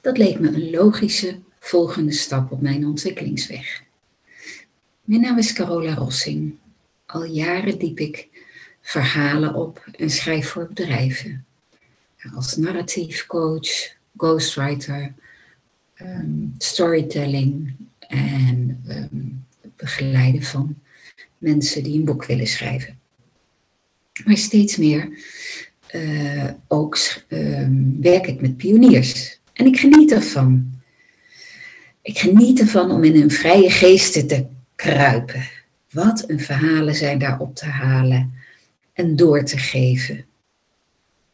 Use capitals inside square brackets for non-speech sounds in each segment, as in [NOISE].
Dat leek me een logische volgende stap op mijn ontwikkelingsweg. Mijn naam is Carola Rossing. Al jaren diep ik verhalen op en schrijf voor bedrijven. Als narratief coach, ghostwriter, um, storytelling en um, begeleiden van mensen die een boek willen schrijven. Maar steeds meer uh, ook um, werk ik met pioniers. En ik geniet ervan. Ik geniet ervan om in hun vrije geesten te kruipen. Wat een verhalen zijn daar op te halen en door te geven.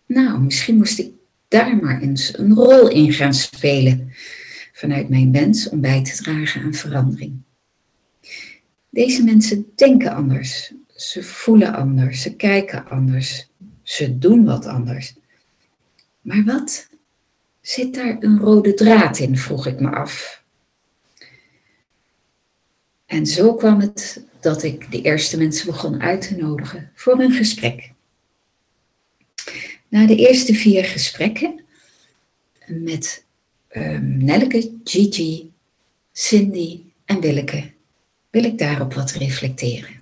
Nou, misschien moest ik daar maar eens een rol in gaan spelen vanuit mijn wens om bij te dragen aan verandering. Deze mensen denken anders, ze voelen anders, ze kijken anders, ze doen wat anders. Maar wat zit daar een rode draad in, vroeg ik me af. En zo kwam het dat ik de eerste mensen begon uit te nodigen voor een gesprek. Na de eerste vier gesprekken met um, Nelleke, Gigi, Cindy en Willeke wil ik daarop wat reflecteren.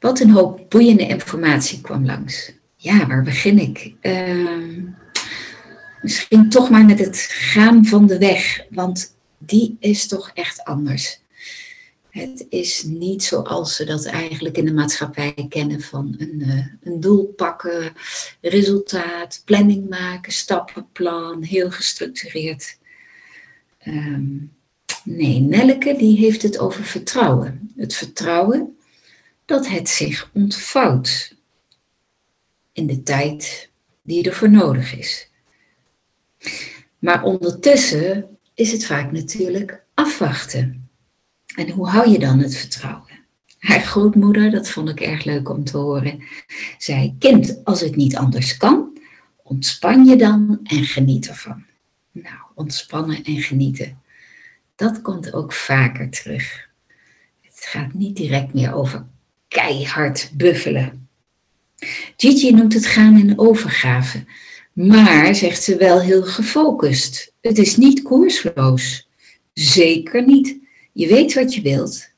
Wat een hoop boeiende informatie kwam langs. Ja, waar begin ik? Uh, misschien toch maar met het gaan van de weg, want die is toch echt anders. Het is niet zoals ze dat eigenlijk in de maatschappij kennen van een, uh, een doel pakken, resultaat, planning maken, stappenplan, heel gestructureerd. Um, nee, Nelleke die heeft het over vertrouwen. Het vertrouwen dat het zich ontvouwt in de tijd die ervoor nodig is. Maar ondertussen is het vaak natuurlijk afwachten. En hoe hou je dan het vertrouwen? Haar grootmoeder, dat vond ik erg leuk om te horen, zei: Kind, als het niet anders kan, ontspan je dan en geniet ervan. Nou, ontspannen en genieten, dat komt ook vaker terug. Het gaat niet direct meer over keihard buffelen. Gigi noemt het gaan in overgave, maar zegt ze wel heel gefocust. Het is niet koersloos. Zeker niet. Je weet wat je wilt.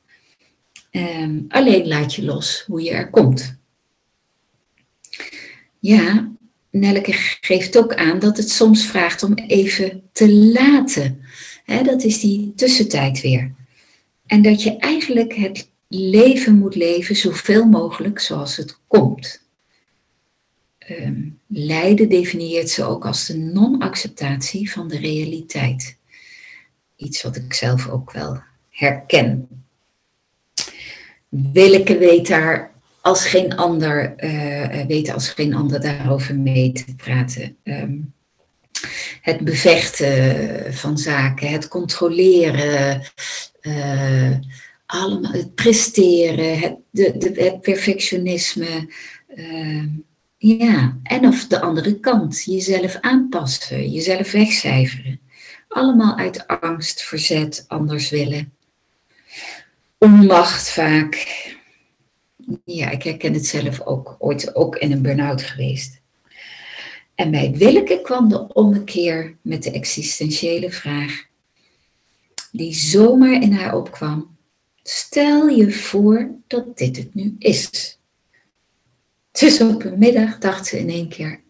Um, alleen laat je los hoe je er komt. Ja, Nelleke geeft ook aan dat het soms vraagt om even te laten. dat is die tussentijd weer. En dat je eigenlijk het leven moet leven zoveel mogelijk zoals het komt. Um, lijden definieert ze ook als de non-acceptatie van de realiteit. Iets wat ik zelf ook wel herken. Willeke weet daar als geen ander, uh, als geen ander daarover mee te praten. Um, het bevechten van zaken, het controleren, uh, allemaal, het presteren, het, de, het perfectionisme. Uh, ja, en of de andere kant, jezelf aanpassen, jezelf wegcijferen. Allemaal uit angst, verzet, anders willen. Onmacht vaak. Ja, ik herken het zelf ook, ooit ook in een burn-out geweest. En bij Willeke kwam de ommekeer met de existentiële vraag, die zomaar in haar opkwam. Stel je voor dat dit het nu is. Dus op een middag dacht ze in één keer,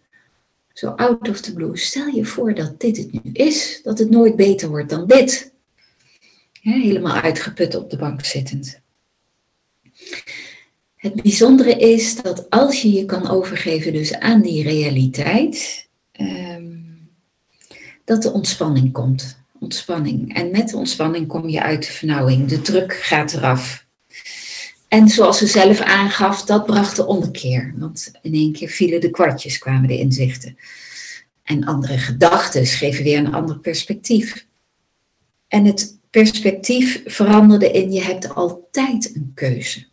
zo out of the blue, stel je voor dat dit het nu is, dat het nooit beter wordt dan dit. helemaal uitgeput op de bank zittend. Het bijzondere is dat als je je kan overgeven dus aan die realiteit, ehm, dat de ontspanning komt ontspanning. En met de ontspanning kom je uit de vernauwing. De druk gaat eraf. En zoals ze zelf aangaf, dat bracht de omkeer. Want in één keer vielen de kwartjes, kwamen de inzichten. En andere gedachten geven weer een ander perspectief. En het perspectief veranderde in je hebt altijd een keuze.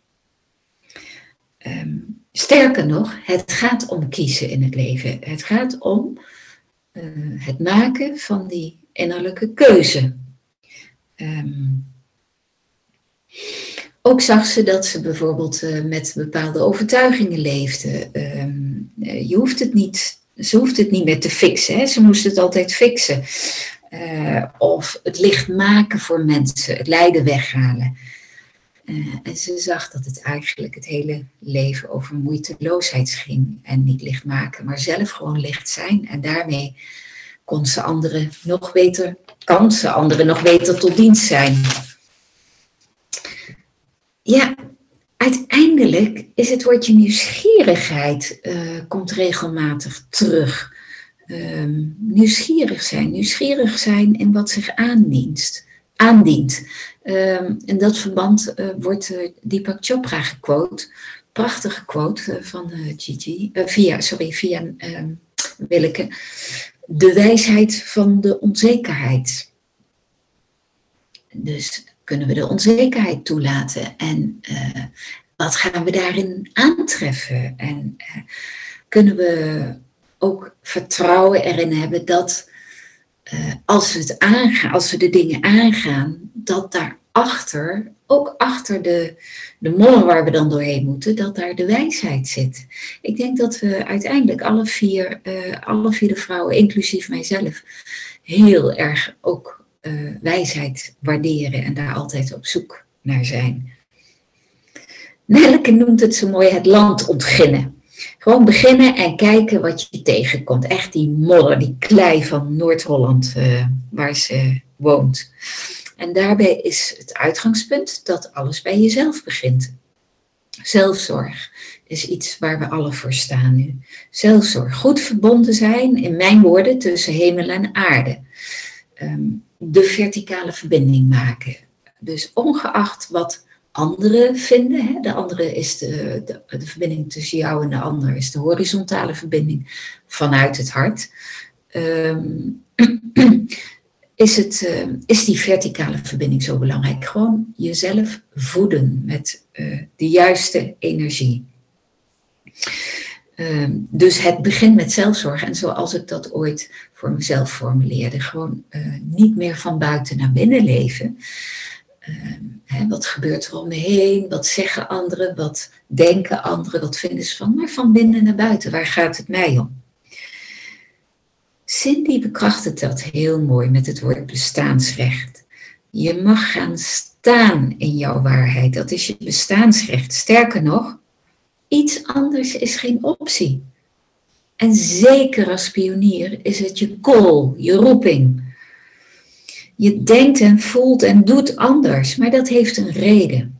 Um, sterker nog, het gaat om kiezen in het leven. Het gaat om uh, het maken van die innerlijke keuze. Um, ook zag ze dat ze bijvoorbeeld uh, met bepaalde overtuigingen leefde. Um, je hoeft het niet Ze hoeft het niet meer te fixen. Ze moest het altijd fixen. Uh, of het licht maken voor mensen, het lijden weghalen. En ze zag dat het eigenlijk het hele leven over moeiteloosheid ging. En niet licht maken, maar zelf gewoon licht zijn. En daarmee kon ze anderen nog beter, kan ze anderen nog beter tot dienst zijn. Ja, uiteindelijk is het woordje nieuwsgierigheid uh, komt regelmatig terug. Um, nieuwsgierig zijn, nieuwsgierig zijn in wat zich aandient. aandient. Um, in dat verband uh, wordt uh, Deepak Chopra gequote, prachtige quote van Gigi, via, sorry, via um, Willeke. De wijsheid van de onzekerheid. Dus kunnen we de onzekerheid toelaten? En uh, wat gaan we daarin aantreffen? En uh, kunnen we ook vertrouwen erin hebben dat uh, als we het aangaan, als we de dingen aangaan, dat daarachter, ook achter de, de waar we dan doorheen moeten, dat daar de wijsheid zit. Ik denk dat we uiteindelijk alle vier, alle vier de vrouwen, inclusief mijzelf, heel erg ook uh, wijsheid waarderen en daar altijd op zoek naar zijn. Nelke noemt het zo mooi het land ontginnen. Gewoon beginnen en kijken wat je tegenkomt. Echt die modder, die klei van Noord-Holland uh, waar ze woont. En daarbij is het uitgangspunt dat alles bij jezelf begint. Zelfzorg is iets waar we alle voor staan nu. Zelfzorg, goed verbonden zijn, in mijn woorden, tussen hemel en aarde. Um, de verticale verbinding maken. Dus ongeacht wat anderen vinden, hè, de andere is de, de, de, verbinding tussen jou en de ander, is de horizontale verbinding vanuit het hart. Um, [CLEARS THROAT] is, het, uh, is die verticale verbinding zo belangrijk? Gewoon jezelf voeden met uh, de juiste energie. Um, dus het begint met zelfzorg. En zoals ik dat ooit voor mezelf formuleerde, gewoon uh, niet meer van buiten naar binnen leven. Hè, wat gebeurt er om me heen? Wat zeggen anderen? Wat denken anderen? Wat vinden ze van? Maar van binnen naar buiten, waar gaat het mij om? Cindy bekrachtigt dat heel mooi met het woord bestaansrecht. Je mag gaan staan in jouw waarheid. Dat is je bestaansrecht. Sterker nog, Iets anders is geen optie. En zeker als pionier is het je call, je roeping. Je denkt en voelt en doet anders, maar dat heeft een reden.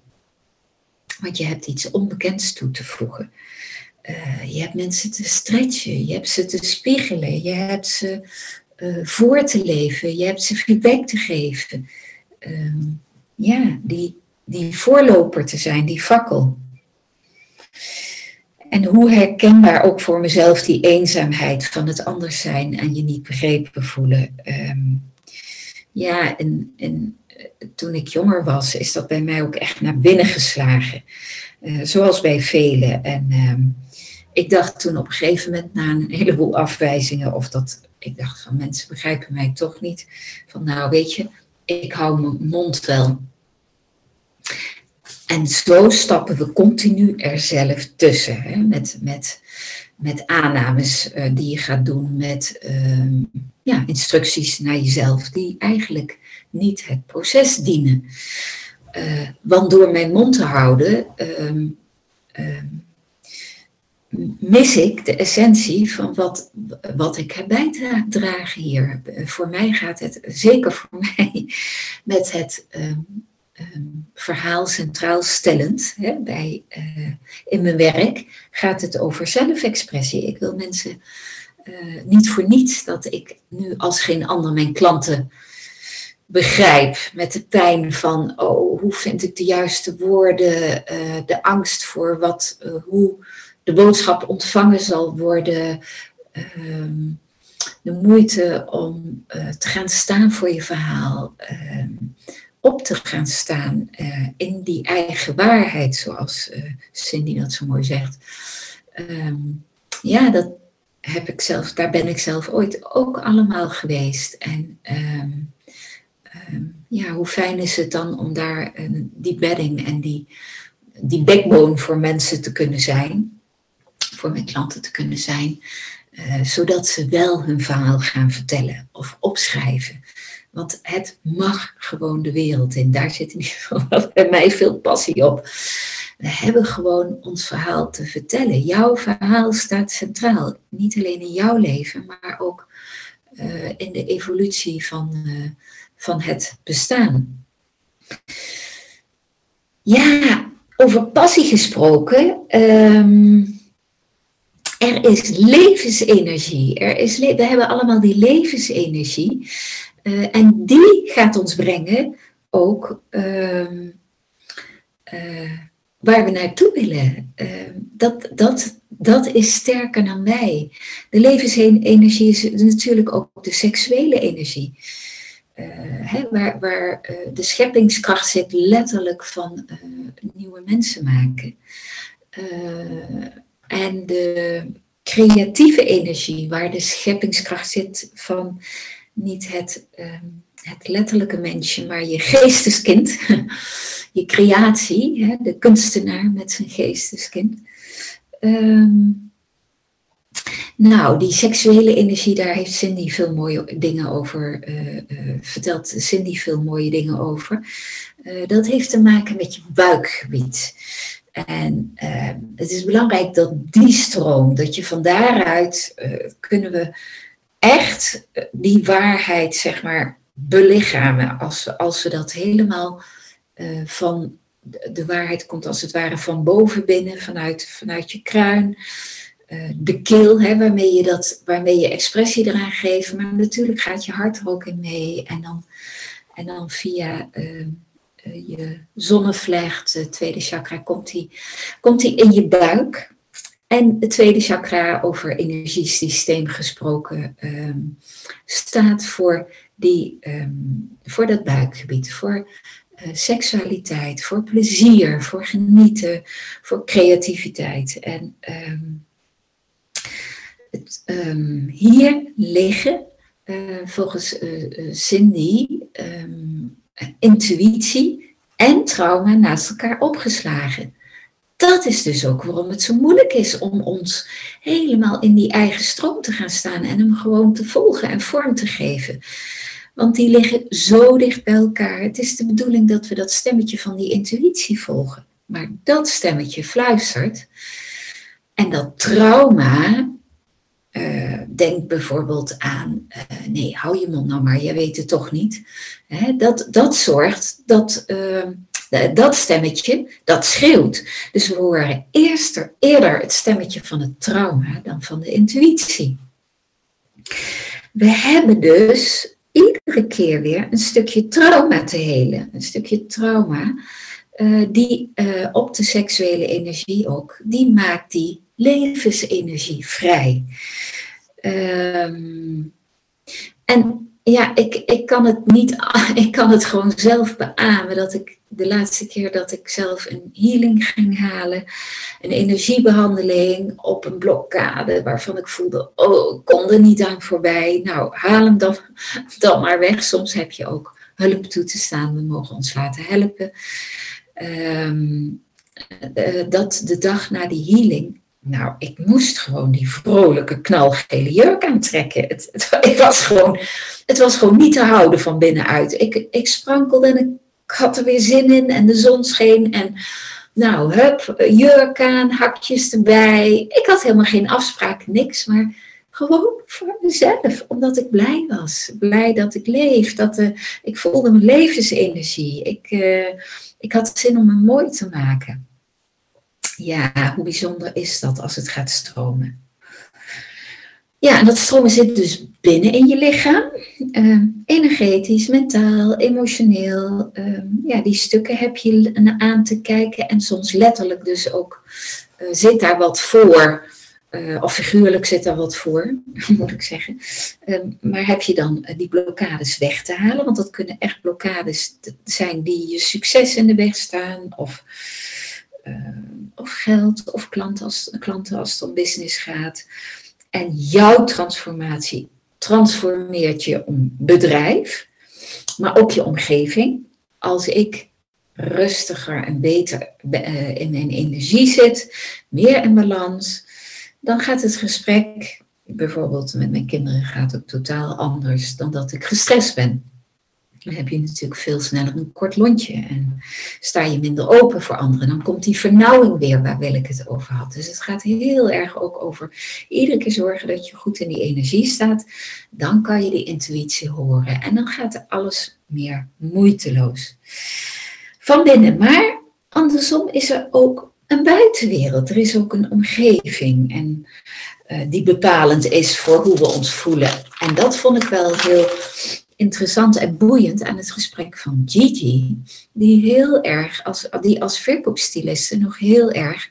Want je hebt iets onbekends toe te voegen. Uh, je hebt mensen te stretchen, je hebt ze te spiegelen, je hebt ze uh, voor te leven, je hebt ze feedback te geven. Uh, ja, die, die voorloper te zijn, die fakkel. En hoe herkenbaar ook voor mezelf die eenzaamheid van het anders zijn en je niet begrepen voelen. Um, ja, en, en eh, toen ik jonger was, is dat bij mij ook echt naar binnen geslagen. Zoals bij velen. En um, ik dacht toen op een gegeven moment na een heleboel afwijzingen, of dat ik dacht van mensen begrijpen mij toch niet. Van nou weet je, ik hou mijn mond wel. En zo stappen we continu er zelf tussen. Hè? Met, met, met aannames uh, die je gaat doen, met uh, ja, instructies naar jezelf, die eigenlijk niet het proces dienen. Uh, want door mijn mond te houden, ehm, ehm, mis ik de essentie van wat, wat ik heb bijdragen hier. Voor mij gaat het, zeker voor [LAUGHS] mij, met het ehm, um, verhaal centraal stellend hè, bij, uh, in mijn werk, gaat het over zelfexpressie. Ik wil mensen uh, niet voor niets dat ik nu als geen ander mijn klanten begrijp met de pijn van, oh, hoe vind ik de juiste woorden, uh, de angst voor wat, hoe de boodschap ontvangen zal worden. Ehm, de moeite om te gaan staan voor je verhaal. Ehm, op te gaan staan uh, in die eigen waarheid, zoals uh, Cindy dat zo mooi zegt. Um, ja, dat heb ik zelf, daar ben ik zelf ooit ook allemaal geweest. En ja, hoe fijn is het dan om daar die bedding en die, die backbone voor mensen te kunnen zijn, voor mijn klanten te kunnen zijn. eh, zodat ze wel hun verhaal gaan vertellen of opschrijven. Want het mag gewoon de wereld in. Daar zit in ieder geval bij mij veel passie op. We hebben gewoon ons verhaal te vertellen. Jouw verhaal staat centraal. Niet alleen in jouw leven, maar ook uh, in de evolutie van, uh, van het bestaan. Ja, over passie gesproken. Um, er is levensenergie. Er is we hebben allemaal die levensenergie. Uh, en die gaat ons brengen ook uh, uh, waar we naartoe willen. Ehm, dat, dat, dat is sterker dan wij. De levensenergie is natuurlijk ook de seksuele energie. Uh, hè, waar waar de scheppingskracht zit letterlijk van nieuwe mensen maken. En de creatieve energie, waar de scheppingskracht zit van niet het, ehm, het letterlijke mensje, maar je geesteskind, [LAUGHS] je creatie, hè, de kunstenaar met zijn geesteskind. Um, nou, die seksuele energie, daar heeft Cindy veel mooie dingen over, uh, uh, vertelt Cindy veel mooie dingen over. Uh, dat heeft te maken met je buikgebied. En ehm, het is belangrijk dat die stroom, dat je van daaruit kunnen we echt die waarheid, zeg maar, belichamen. Als, als we dat helemaal van de waarheid komt als het ware van boven binnen, vanuit, vanuit je kruin. De keel, hè, waarmee, je dat, waarmee je expressie eraan geeft. Maar natuurlijk gaat je hart er ook in mee. En dan, en dan via uh, je zonnevlecht, het tweede chakra, komt die, komt die in je buik. En het tweede chakra, over energiesysteem gesproken, um, staat voor, die, um, voor dat buikgebied. Voor uh, seksualiteit, voor plezier, voor genieten, voor creativiteit. En um, het, hier liggen uh, volgens uh, Cindy intuïtie en trauma naast elkaar opgeslagen. Dat is dus ook waarom het zo moeilijk is om ons helemaal in die eigen stroom te gaan staan en hem gewoon te volgen en vorm te geven. Want die liggen zo dicht bij elkaar. Het is de bedoeling dat we dat stemmetje van die intuïtie volgen. Maar dat stemmetje fluistert. En dat trauma, uh, denk bijvoorbeeld aan, uh, nee, hou je mond nou maar, je weet het toch niet. Hè, dat, dat zorgt dat uh, dat stemmetje, dat schreeuwt. Dus we horen eerst eerder het stemmetje van het trauma dan van de intuïtie. We hebben dus iedere keer weer een stukje trauma te helen. Een stukje trauma, die op de seksuele energie ook, die maakt die levensenergie vrij. Um, en ja, ik, ik kan het niet, [LAUGHS] ik kan het gewoon zelf beamen dat ik de laatste keer dat ik zelf een healing ging halen, een energiebehandeling op een blokkade waarvan ik voelde, oh, ik kon er niet aan voorbij. Nou, haal hem dan, [LAUGHS] dan maar weg. Soms heb je ook hulp toe te staan, we mogen ons laten helpen. Um, dat de dag na die healing nou, ik moest gewoon die vrolijke, knalgele jurk aantrekken. Het, het, was gewoon, het was gewoon niet te houden van binnenuit. Ik, ik sprankelde en ik had er weer zin in en de zon scheen. En nou, hup, jurk aan, hakjes erbij. Ik had helemaal geen afspraak, niks, maar gewoon voor mezelf. Omdat ik blij was. Blij dat ik leef. Dat, uh, ik voelde mijn levensenergie. Ik, uh, ik had zin om me mooi te maken ja, hoe bijzonder is dat als het gaat stromen? Ja, en dat stromen zit dus binnen in je lichaam. Uh, energetisch, mentaal, emotioneel. Uh, ja, die stukken heb je aan te kijken. En soms letterlijk dus ook uh, zit daar wat voor. Eh, of figuurlijk zit daar wat voor, [LAUGHS] moet ik zeggen. Ehm, maar heb je dan die blokkades weg te halen? Want dat kunnen echt blokkades zijn die je succes in de weg staan. Of of geld of klanten als, klanten als het om business gaat. En jouw transformatie transformeert je bedrijf, maar ook je omgeving. Als ik rustiger en beter in mijn energie zit, meer in balans, dan gaat het gesprek bijvoorbeeld met mijn kinderen gaat het totaal anders dan dat ik gestrest ben. Dan heb je natuurlijk veel sneller een kort lontje en sta je minder open voor anderen. Dan komt die vernauwing weer waar wil ik het over had. Dus het gaat heel erg ook over iedere keer zorgen dat je goed in die energie staat. Dan kan je die intuïtie horen en dan gaat alles meer moeiteloos. Van binnen. Maar andersom is er ook een buitenwereld. Er is ook een omgeving en uh, die bepalend is voor hoe we ons voelen. En dat vond ik wel heel interessant en boeiend aan het gesprek van Gigi, die heel erg, als, die als verkoopstyliste nog heel erg,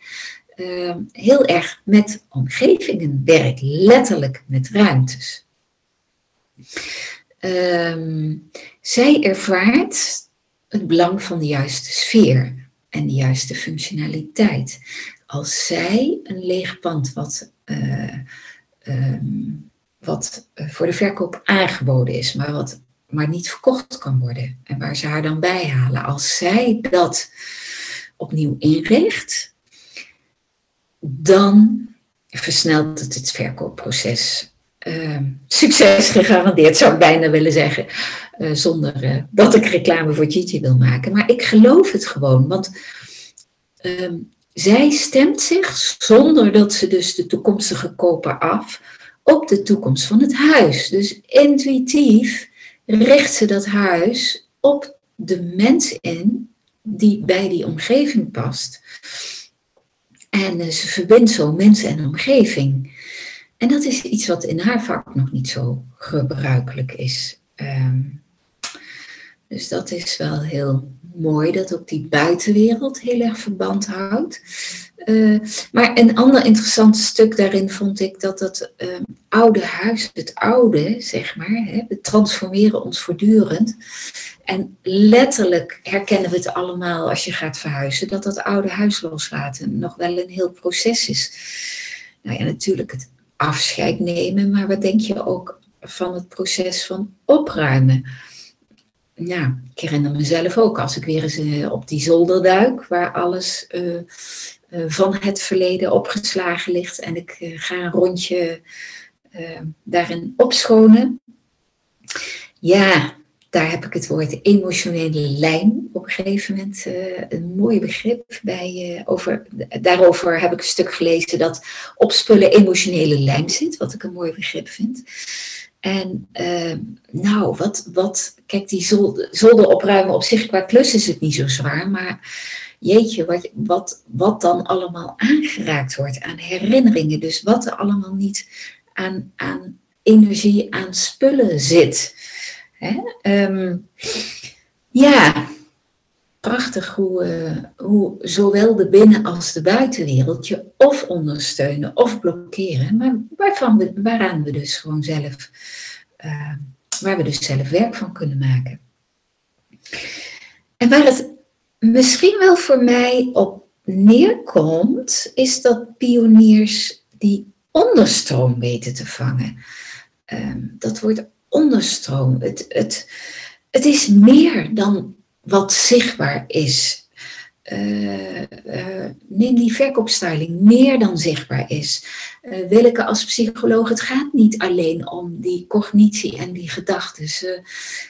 uh, heel erg met omgevingen werkt, letterlijk met ruimtes. Um, zij ervaart het belang van de juiste sfeer en de juiste functionaliteit. Als zij een leeg pand wat uh, um, wat eh, voor de verkoop aangeboden is, maar wat maar niet verkocht kan worden. En waar ze haar dan bij halen. Als zij dat opnieuw inricht, dan versnelt het het verkoopproces. Uh, succes gegarandeerd, zou ik bijna willen zeggen. Uh, zonder uh, dat ik reclame voor Gigi wil maken. Maar ik geloof het gewoon. Want uh, zij stemt zich, zonder dat ze dus de toekomstige koper af, op de toekomst van het huis. Dus intuïtief richt ze dat huis op de mens in die bij die omgeving past. En eh, ze verbindt zo mens en omgeving. En dat is iets wat in haar vak nog niet zo gebruikelijk is. Um, dus dat is wel heel mooi dat ook die buitenwereld heel erg verband houdt. Uh, maar een ander interessant stuk daarin vond ik dat het uh, oude huis, het oude, zeg maar, hè, we transformeren ons voortdurend. En letterlijk herkennen we het allemaal als je gaat verhuizen, dat dat oude huis loslaten nog wel een heel proces is. Nou ja, natuurlijk het afscheid nemen, maar wat denk je ook van het proces van opruimen? Ja, ik herinner mezelf ook als ik weer eens uh, op die zolder duik, waar alles uh, uh, van het verleden opgeslagen ligt en ik ga een rondje daarin opschonen. Ja, daar heb ik het woord emotionele lijn op een gegeven moment een mooi begrip bij. over, daarover heb ik een stuk gelezen dat op spullen emotionele lijm zit, wat ik een mooi begrip vind. En uh, nou, wat, wat, kijk, die zolder, zolder opruimen op zich qua klus is het niet zo zwaar, maar jeetje, wat, wat, wat dan allemaal aangeraakt wordt aan herinneringen. Dus wat er allemaal niet aan, aan energie, aan spullen zit. Hè? Um, ja, prachtig hoe, uh, hoe zowel de binnen- als de buitenwereld je of ondersteunen of blokkeren, maar waarvan we, waaraan we dus gewoon zelf, uh, waar we dus zelf werk van kunnen maken. En waar het misschien wel voor mij op neerkomt, is dat pioniers die onderstroom weten te vangen. Uh, dat wordt onderstroom. Het, het, het is meer dan wat zichtbaar is. Uh, uh, neem die verkoopstyling meer dan zichtbaar is. Uh, Willeke als psycholoog, het gaat niet alleen om die cognitie en die gedachten.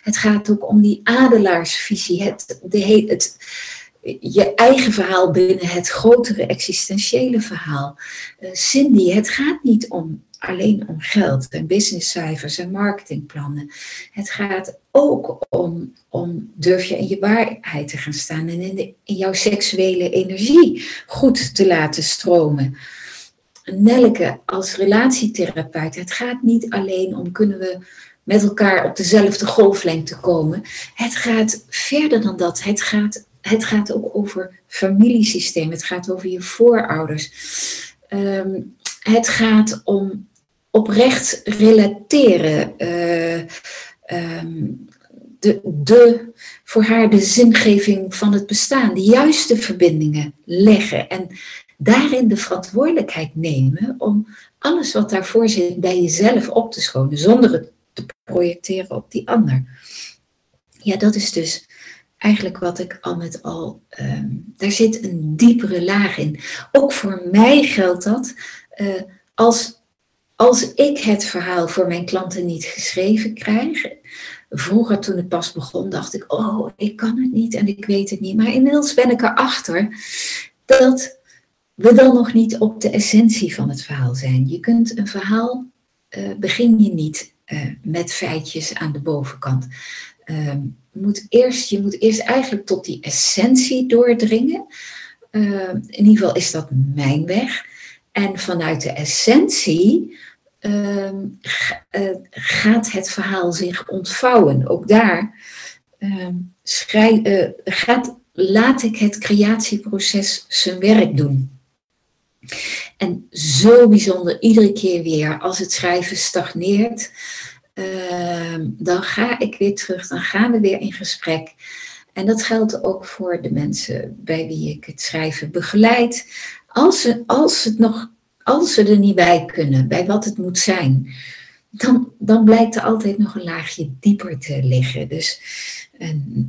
het gaat ook om die adelaarsvisie, het, de, het, je eigen verhaal binnen het grotere existentiële verhaal. Cindy, het gaat niet om alleen om geld en businesscijfers en marketingplannen. Het gaat ook om, om durf je in je waarheid te gaan staan en in, in jouw seksuele energie goed te laten stromen. Nelke als relatietherapeut, het gaat niet alleen om kunnen we met elkaar op dezelfde golflengte komen. Het gaat verder dan dat. Het gaat, het gaat ook over familiesysteem. Het gaat over je voorouders. Um, het gaat om oprecht relateren. Uh, um, de, de, voor haar de zingeving van het bestaan, de juiste verbindingen leggen en daarin de verantwoordelijkheid nemen om alles wat daarvoor zit bij jezelf op te schonen, zonder het te projecteren op die ander. Ja, dat is dus eigenlijk wat ik al met al, um, daar zit een diepere laag in. Ook voor mij geldt dat uh, als als ik het verhaal voor mijn klanten niet geschreven krijg, vroeger toen het pas begon, dacht ik, oh, ik kan het niet en ik weet het niet. Maar inmiddels ben ik erachter dat we dan nog niet op de essentie van het verhaal zijn. Je kunt een verhaal, uh, begin je niet uh, met feitjes aan de bovenkant. Uh, moet eerst, je moet eerst eigenlijk tot die essentie doordringen. Uh, in ieder geval is dat mijn weg. En vanuit de essentie uh, gaat het verhaal zich ontvouwen. Ook daar ehm, uh, gaat, laat ik het creatieproces zijn werk doen. En zo bijzonder, iedere keer weer, als het schrijven stagneert, uh, dan ga ik weer terug, dan gaan we weer in gesprek. En dat geldt ook voor de mensen bij wie ik het schrijven begeleid. Als ze, als het nog, als ze er niet bij kunnen, bij wat het moet zijn, dan, dan blijkt er altijd nog een laagje dieper te liggen. Dus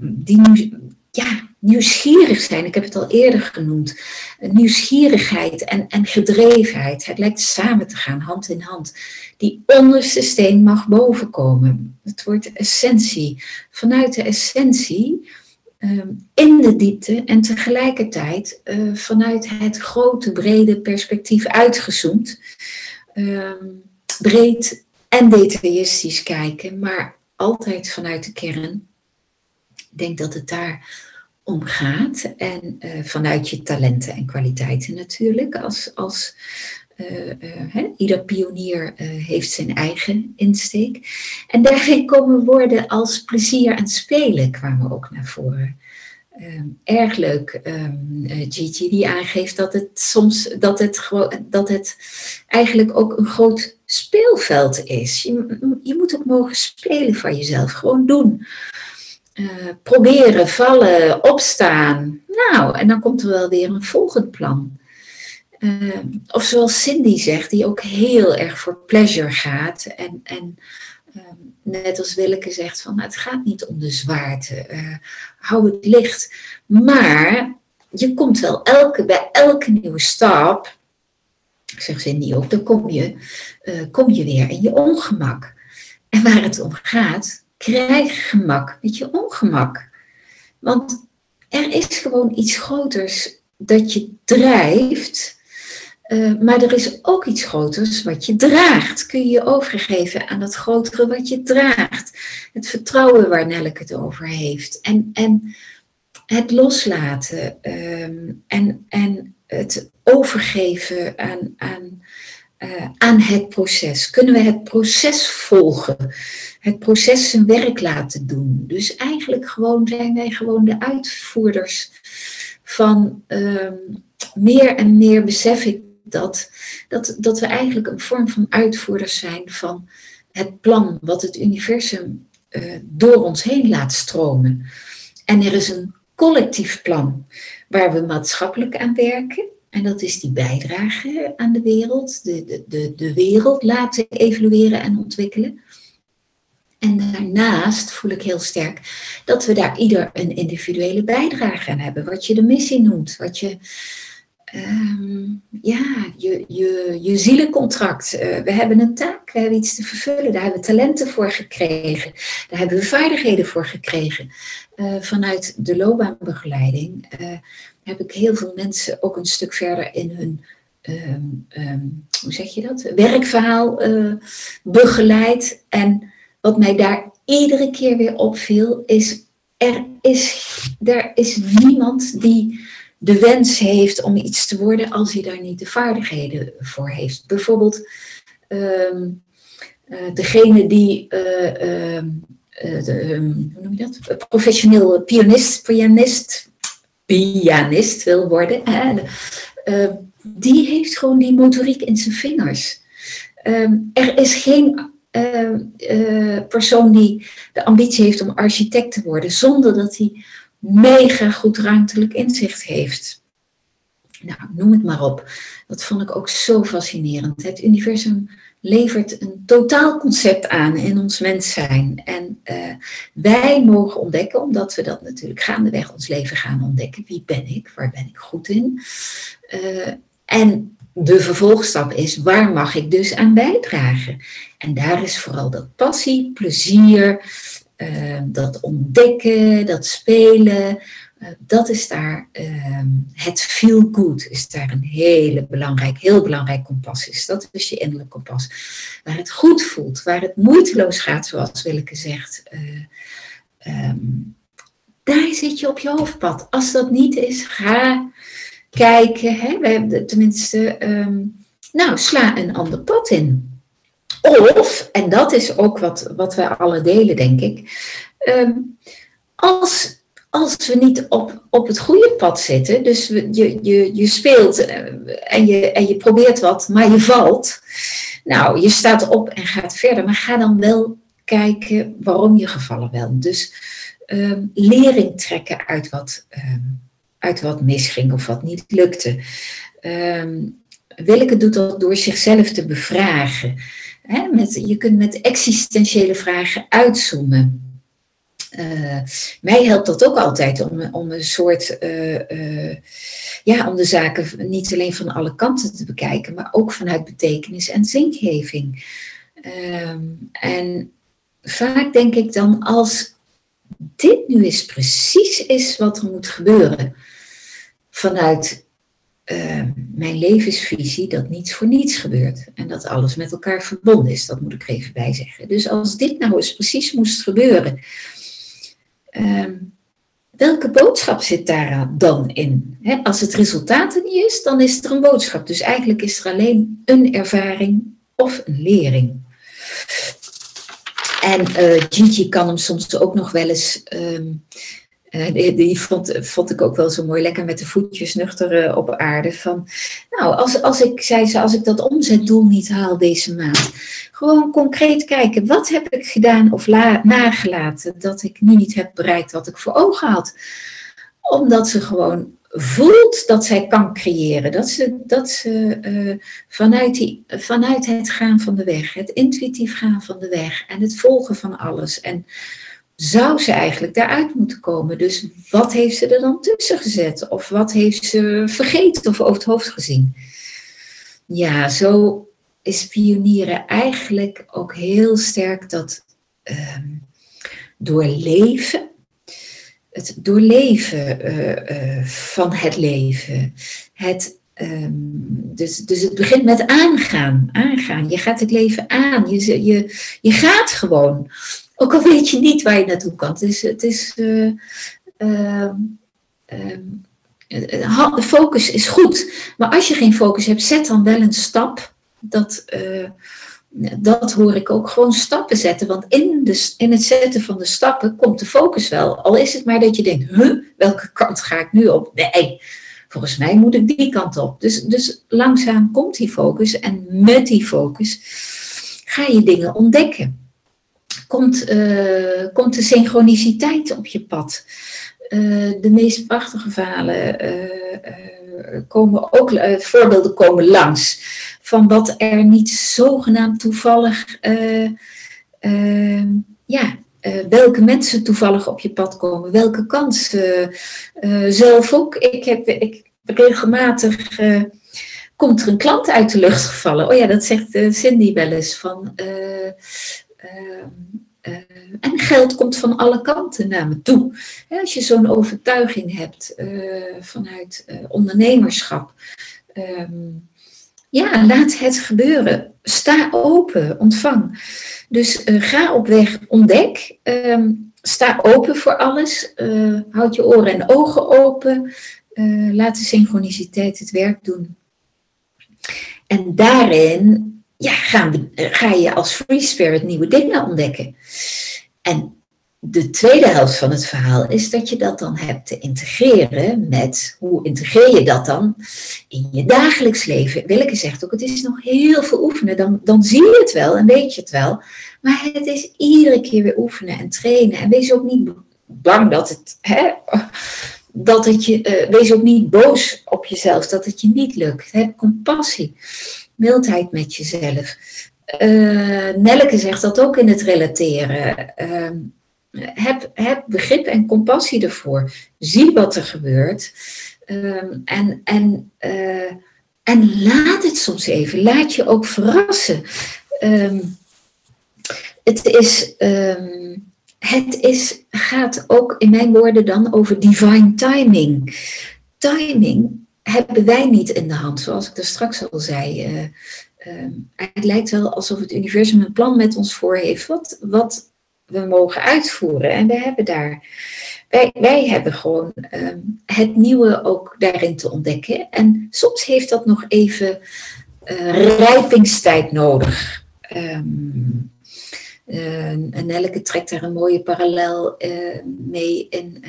die, ja, nieuwsgierig zijn. Ik heb het al eerder genoemd. Nieuwsgierigheid en, en gedrevenheid. Het lijkt samen te gaan, hand in hand. Die onderste steen mag bovenkomen. Het wordt essentie. Vanuit de essentie, in de diepte en tegelijkertijd uh, vanuit het grote, brede perspectief uitgezoomd. Ehm, breed en detailistisch kijken, maar altijd vanuit de kern. Ik denk dat het daar om gaat. En uh, vanuit je talenten en kwaliteiten natuurlijk. Als, als ieder pionier heeft zijn eigen insteek. En daarin komen woorden als plezier en spelen kwamen ook naar voren. Ehm, erg leuk, um, Gigi, die aangeeft dat het soms dat het, dat het eigenlijk ook een groot speelveld is. Je, je moet ook mogen spelen van jezelf, gewoon doen. Proberen, vallen, opstaan. Nou, en dan komt er wel weer een volgend plan. Uh, of zoals Cindy zegt, die ook heel erg voor pleasure gaat. En, en uh, net als Willeke zegt, van, nou, het gaat niet om de zwaarte. hou het licht. Maar je komt wel elke, bij elke nieuwe stap, zegt Cindy ook, dan kom je, kom je weer in je ongemak. En waar het om gaat, krijg gemak met je ongemak. Want er is gewoon iets groters dat je drijft, uh, maar er is ook iets groters wat je draagt. Kun je je overgeven aan dat grotere wat je draagt. Het vertrouwen waar Nelleke het over heeft. En, en het loslaten um, en, en het overgeven aan, aan uh, aan het proces? Kunnen we het proces volgen? Het proces zijn werk laten doen? Dus eigenlijk gewoon zijn wij gewoon de uitvoerders van um, meer en meer besef ik dat, dat, dat we eigenlijk een vorm van uitvoerders zijn van het plan wat het universum uh, door ons heen laat stromen. En er is een collectief plan waar we maatschappelijk aan werken. En dat is die bijdrage aan de wereld, de, de, de, de wereld laten evolueren en ontwikkelen. En daarnaast voel ik heel sterk dat we daar ieder een individuele bijdrage aan hebben. Wat je de missie noemt, wat je, um, ja, je, je, je zielencontract. Uh, we hebben een taak, we hebben iets te vervullen. Daar hebben we talenten voor gekregen. Daar hebben we vaardigheden voor gekregen. Uh, vanuit de loopbaanbegeleiding. Uh, heb ik heel veel mensen ook een stuk verder in hun, um, um, hoe zeg je dat, werkverhaal begeleid. En wat mij daar iedere keer weer opviel, is er is, er is niemand die de wens heeft om iets te worden als hij daar niet de vaardigheden voor heeft. Bijvoorbeeld um, uh, degene die uh, uh, de, hoe noem je dat? professioneel pianist, pianist pianist wil worden, die heeft gewoon die motoriek in zijn vingers. Er is geen persoon die de ambitie heeft om architect te worden, zonder dat hij mega goed ruimtelijk inzicht heeft. Nou, noem het maar op. Dat vond ik ook zo fascinerend. Het universum levert een totaal concept aan in ons mens zijn. En uh, wij mogen ontdekken, omdat we dat natuurlijk gaandeweg ons leven gaan ontdekken. Wie ben ik? Waar ben ik goed in? Uh, en de vervolgstap is, waar mag ik dus aan bijdragen? En daar is vooral dat passie, plezier, uh, dat ontdekken, dat spelen, uh, dat is daar, uh, het feel good is daar een hele belangrijk, heel belangrijk kompas is. Dat is je innerlijk kompas. Waar het goed voelt, waar het moeiteloos gaat, zoals Willeke zegt. Um, daar zit je op je hoofdpad. Als dat niet is, ga kijken. Hè? We hebben tenminste, nou, sla een ander pad in. Of, en dat is ook wat, wat wij alle delen, denk ik. Um, als, als we niet op, op het goede pad zitten, dus je, je, je speelt eh, en je, en je probeert wat, maar je valt. Nou, je staat op en gaat verder, maar ga dan wel kijken waarom je gevallen bent. Dus um, lering trekken uit wat, um, uit wat misging of wat niet lukte. Um, Willeke doet dat door zichzelf te bevragen. Met, je kunt met existentiële vragen uitzoomen. Uh, mij helpt dat ook altijd om, om een soort, uh, uh, ja, om de zaken niet alleen van alle kanten te bekijken, maar ook vanuit betekenis en zingeving. Um, en vaak denk ik dan, als dit nu is precies is wat er moet gebeuren, vanuit uh, mijn levensvisie dat niets voor niets gebeurt en dat alles met elkaar verbonden is. Dat moet ik even bij zeggen. Dus als dit nou eens precies moest gebeuren, uh, welke boodschap zit daar dan in? Als het resultaat er niet is, dan is er een boodschap. Dus eigenlijk is er alleen een ervaring of een lering. En uh, Gigi kan hem soms ook nog wel eens um, uh, die, vond, vond, ik ook wel zo mooi, lekker met de voetjes nuchter uh, op aarde. Van, nou, als, als ik, zei ze, als ik dat omzetdoel niet haal deze maand, gewoon concreet kijken, wat heb ik gedaan of la, nagelaten dat ik nu niet heb bereikt wat ik voor ogen had. Omdat ze gewoon voelt dat zij kan creëren. Dat ze, dat ze uh, vanuit, die, vanuit het gaan van de weg, het intuïtief gaan van de weg en het volgen van alles. En zou ze eigenlijk daaruit moeten komen. Dus wat heeft ze er dan tussen gezet? Of wat heeft ze vergeten of over het hoofd gezien? Ja, zo is pionieren eigenlijk ook heel sterk dat um, doorleven, het doorleven uh, uh, van het leven, het Um, dus, dus het begint met aangaan, aangaan. Je gaat het leven aan. Je, je, je gaat gewoon. Ook al weet je niet waar je naartoe kan. Het het is uh, uh, de focus is goed. Maar als je geen focus hebt, zet dan wel een stap. Dat, eh, dat hoor ik ook. Gewoon stappen zetten. Want in, de, in het zetten van de stappen komt de focus wel. Al is het maar dat je denkt, huh, welke kant ga ik nu op? Nee, volgens mij moet ik die kant op. Dus, dus langzaam komt die focus. En met die focus ga je dingen ontdekken komt, uh, komt de synchroniciteit op je pad. Uh, de meest prachtige verhalen uh, komen ook, voorbeelden komen langs. Van wat er niet zogenaamd toevallig, ja, welke mensen toevallig op je pad komen, welke kans. zelf ook, ik heb ik, regelmatig komt er een klant uit de lucht gevallen. Oh ja, dat zegt Cindy wel eens van. En geld komt van alle kanten naar me toe. als je zo'n overtuiging hebt uh, vanuit uh, ondernemerschap. Um, ja, laat het gebeuren. Sta open, ontvang. Dus ga op weg, ontdek. Um, sta open voor alles. houd je oren en ogen open. laat de synchroniciteit het werk doen. En daarin ja, gaan eh, ga je als free spirit nieuwe dingen ontdekken. En de tweede helft van het verhaal is dat je dat dan hebt te integreren met hoe integreer je dat dan in je dagelijks leven. Willeke zegt ook, het is nog heel veel oefenen, dan, dan zie je het wel en weet je het wel. Maar het is iedere keer weer oefenen en trainen. En wees ook niet bang dat het, hè, dat het je, uh, wees ook niet boos op jezelf dat het je niet lukt. Heb compassie mildheid met jezelf. Uh, Nelleke zegt dat ook in het relateren. Uh, heb, heb begrip en compassie ervoor. Zie wat er gebeurt. Uh, en, en, uh, en laat het soms even. Laat je ook verrassen. Ehm, het is, ehm, het is, gaat ook in mijn woorden dan over divine timing. Timing hebben wij niet in de hand, zoals ik er straks al zei. Uh, het lijkt wel alsof het universum een plan met ons voor heeft, wat, wat we mogen uitvoeren. En we hebben daar, wij, wij hebben gewoon um, het nieuwe ook daarin te ontdekken. En soms heeft dat nog even uh, rijpingstijd nodig. Um, uh, en Nelke trekt daar een mooie parallel mee in,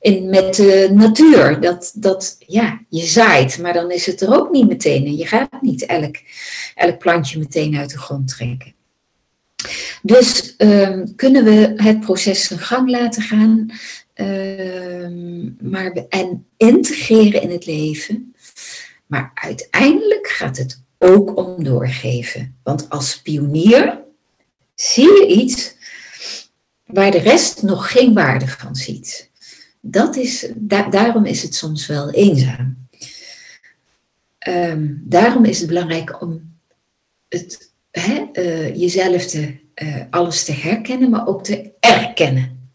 in, met de natuur. Dat, dat ja, je zaait, maar dan is het er ook niet meteen. En je gaat niet elk, elk plantje meteen uit de grond trekken. Dus um, kunnen we het proces zijn gang laten gaan um, maar, en integreren in het leven. Maar uiteindelijk gaat het ook om doorgeven. Want als pionier zie je iets waar de rest nog geen waarde van ziet. Dat is, da daarom is het soms wel eenzaam. Um, daarom is het belangrijk om het, uh, jezelf te uh, alles te herkennen, maar ook te erkennen.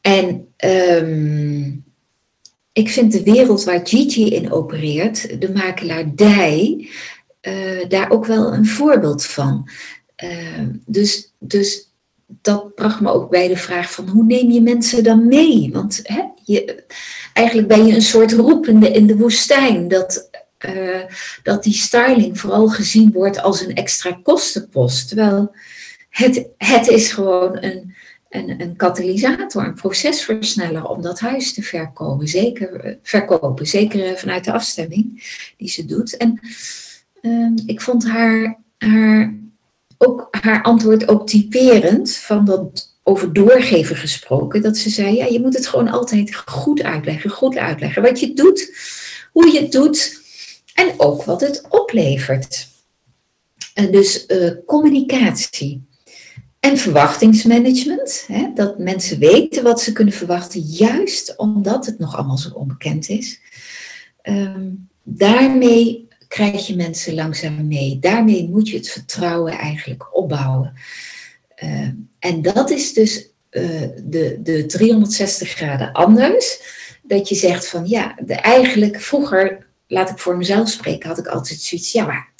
En um, ik vind de wereld waar Gigi in opereert, de makelaardij, uh, daar ook wel een voorbeeld van. Uh, dus, dus dat bracht me ook bij de vraag van hoe neem je mensen dan mee? Want hè, je, eigenlijk ben je een soort roepende in de woestijn. Dat uh, dat die styling vooral gezien wordt als een extra kostenpost. Terwijl het, het is gewoon een, een, een katalysator, een procesversneller om dat huis te verkopen. Zeker, eh, verkopen, zeker eh, vanuit de afstemming die ze doet. En uh, ik vond haar, haar, ook, haar antwoord ook typerend van dat over doorgeven gesproken. Dat ze zei, ja, je moet het gewoon altijd goed uitleggen, goed uitleggen. Wat je doet, hoe je het doet, en ook wat het oplevert. En dus uh, communicatie en verwachtingsmanagement. Hè, dat mensen weten wat ze kunnen verwachten, juist omdat het nog allemaal zo onbekend is. Um, daarmee krijg je mensen langzaam mee. Daarmee moet je het vertrouwen eigenlijk opbouwen. Uh, en dat is dus uh, de, de 360 graden anders. Dat je zegt van ja, de, eigenlijk vroeger laat ik voor mezelf spreken, had ik altijd zoiets, ja, maar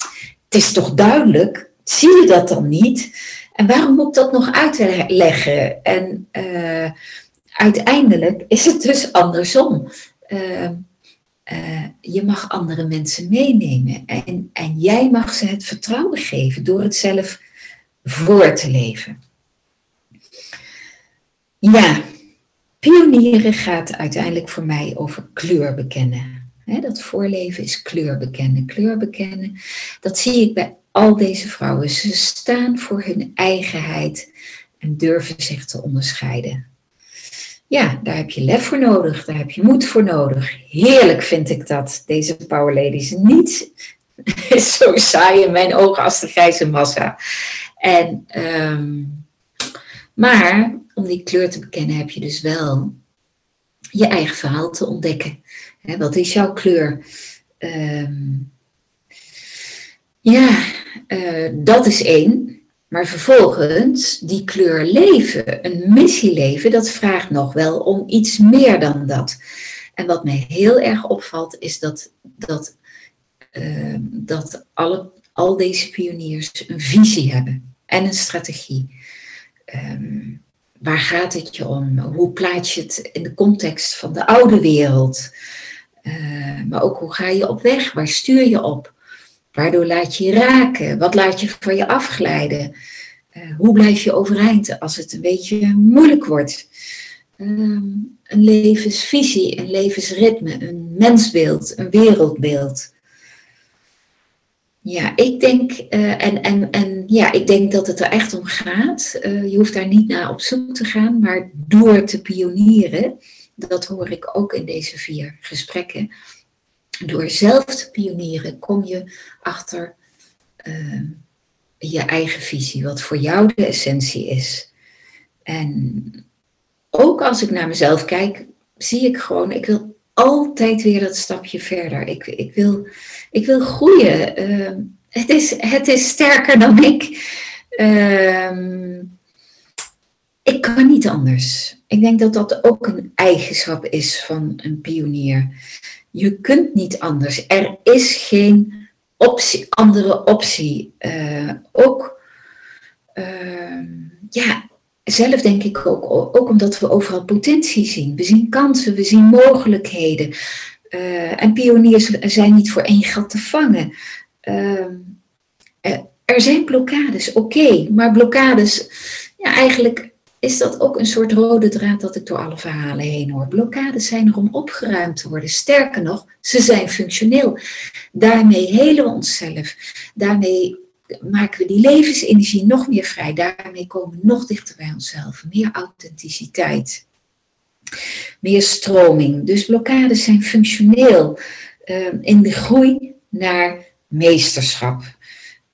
het is toch duidelijk, zie je dat dan niet? En waarom moet ik dat nog uitleggen? En uh, uiteindelijk is het dus andersom. Uh, je mag andere mensen meenemen en, en jij mag ze het vertrouwen geven door het zelf voor te leven. Ja, pionieren gaat uiteindelijk voor mij over kleur bekennen dat voorleven is kleur bekennen. Kleur bekennen, dat zie ik bij al deze vrouwen. Ze staan voor hun eigenheid en durven zich te onderscheiden. Ja, daar heb je lef voor nodig, daar heb je moed voor nodig. Heerlijk vind ik dat, deze power ladies. Niet [LAUGHS] zo saai in mijn ogen als de grijze massa. En, um, maar om die kleur te bekennen heb je dus wel je eigen verhaal te ontdekken. Wat is jouw kleur? Um, ja, uh, dat is één. Maar vervolgens, die kleur leven, een missie leven, dat vraagt nog wel om iets meer dan dat. En wat mij heel erg opvalt, is dat, dat, uh, dat alle, al deze pioniers een visie hebben en een strategie. Um, waar gaat het je om? Hoe plaats je het in de context van de oude wereld? Uh, maar ook hoe ga je op weg? Waar stuur je op? Waardoor laat je je raken? Wat laat je van je afglijden? Uh, hoe blijf je overeind als het een beetje moeilijk wordt? Uh, een levensvisie, een levensritme, een mensbeeld, een wereldbeeld. Ja, ik denk, uh, en, en, en ja, ik denk dat het er echt om gaat. je hoeft daar niet naar op zoek te gaan, maar door te pionieren dat hoor ik ook in deze vier gesprekken. Door zelf te pionieren kom je achter uh, je eigen visie, wat voor jou de essentie is. En ook als ik naar mezelf kijk, zie ik gewoon, ik wil altijd weer dat stapje verder. Ik, ik, wil, ik wil groeien. Ehm, het, is, het is sterker dan ik. Ehm, ik kan niet anders. Ik denk dat dat ook een eigenschap is van een pionier. Je kunt niet anders. Er is geen optie, andere optie. Uh, ook, uh, ja, zelf denk ik ook, ook omdat we overal potentie zien. We zien kansen, we zien mogelijkheden. Uh, en pioniers zijn niet voor één gat te vangen. Ehm, er zijn blokkades, oké, maar blokkades, ja, eigenlijk is dat ook een soort rode draad dat ik door alle verhalen heen hoor. Blokkades zijn er om opgeruimd te worden. Sterker nog, ze zijn functioneel. Daarmee helen we onszelf. Daarmee maken we die levensenergie nog meer vrij. Daarmee komen we nog dichter bij onszelf. Meer authenticiteit. Meer stroming. Dus blokkades zijn functioneel uh, in de groei naar meesterschap.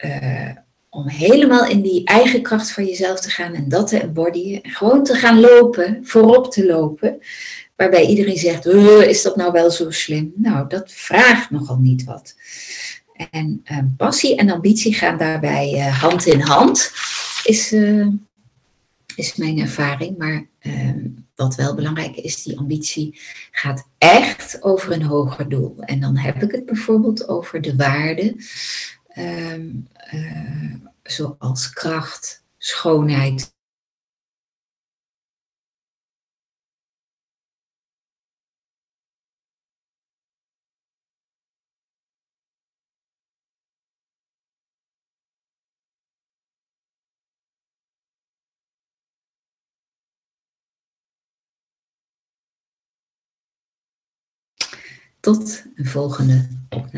Uh, om helemaal in die eigen kracht van jezelf te gaan en dat te embodyen. Gewoon te gaan lopen, voorop te lopen. Waarbij iedereen zegt, is dat nou wel zo slim? Nou, dat vraagt nogal niet wat. En uh, passie en ambitie gaan daarbij uh, hand in hand, is, uh, is mijn ervaring. Maar ehm, wat wel belangrijk is, die ambitie gaat echt over een hoger doel. En dan heb ik het bijvoorbeeld over de waarde um, zoals kracht, schoonheid. Tot een volgende opname.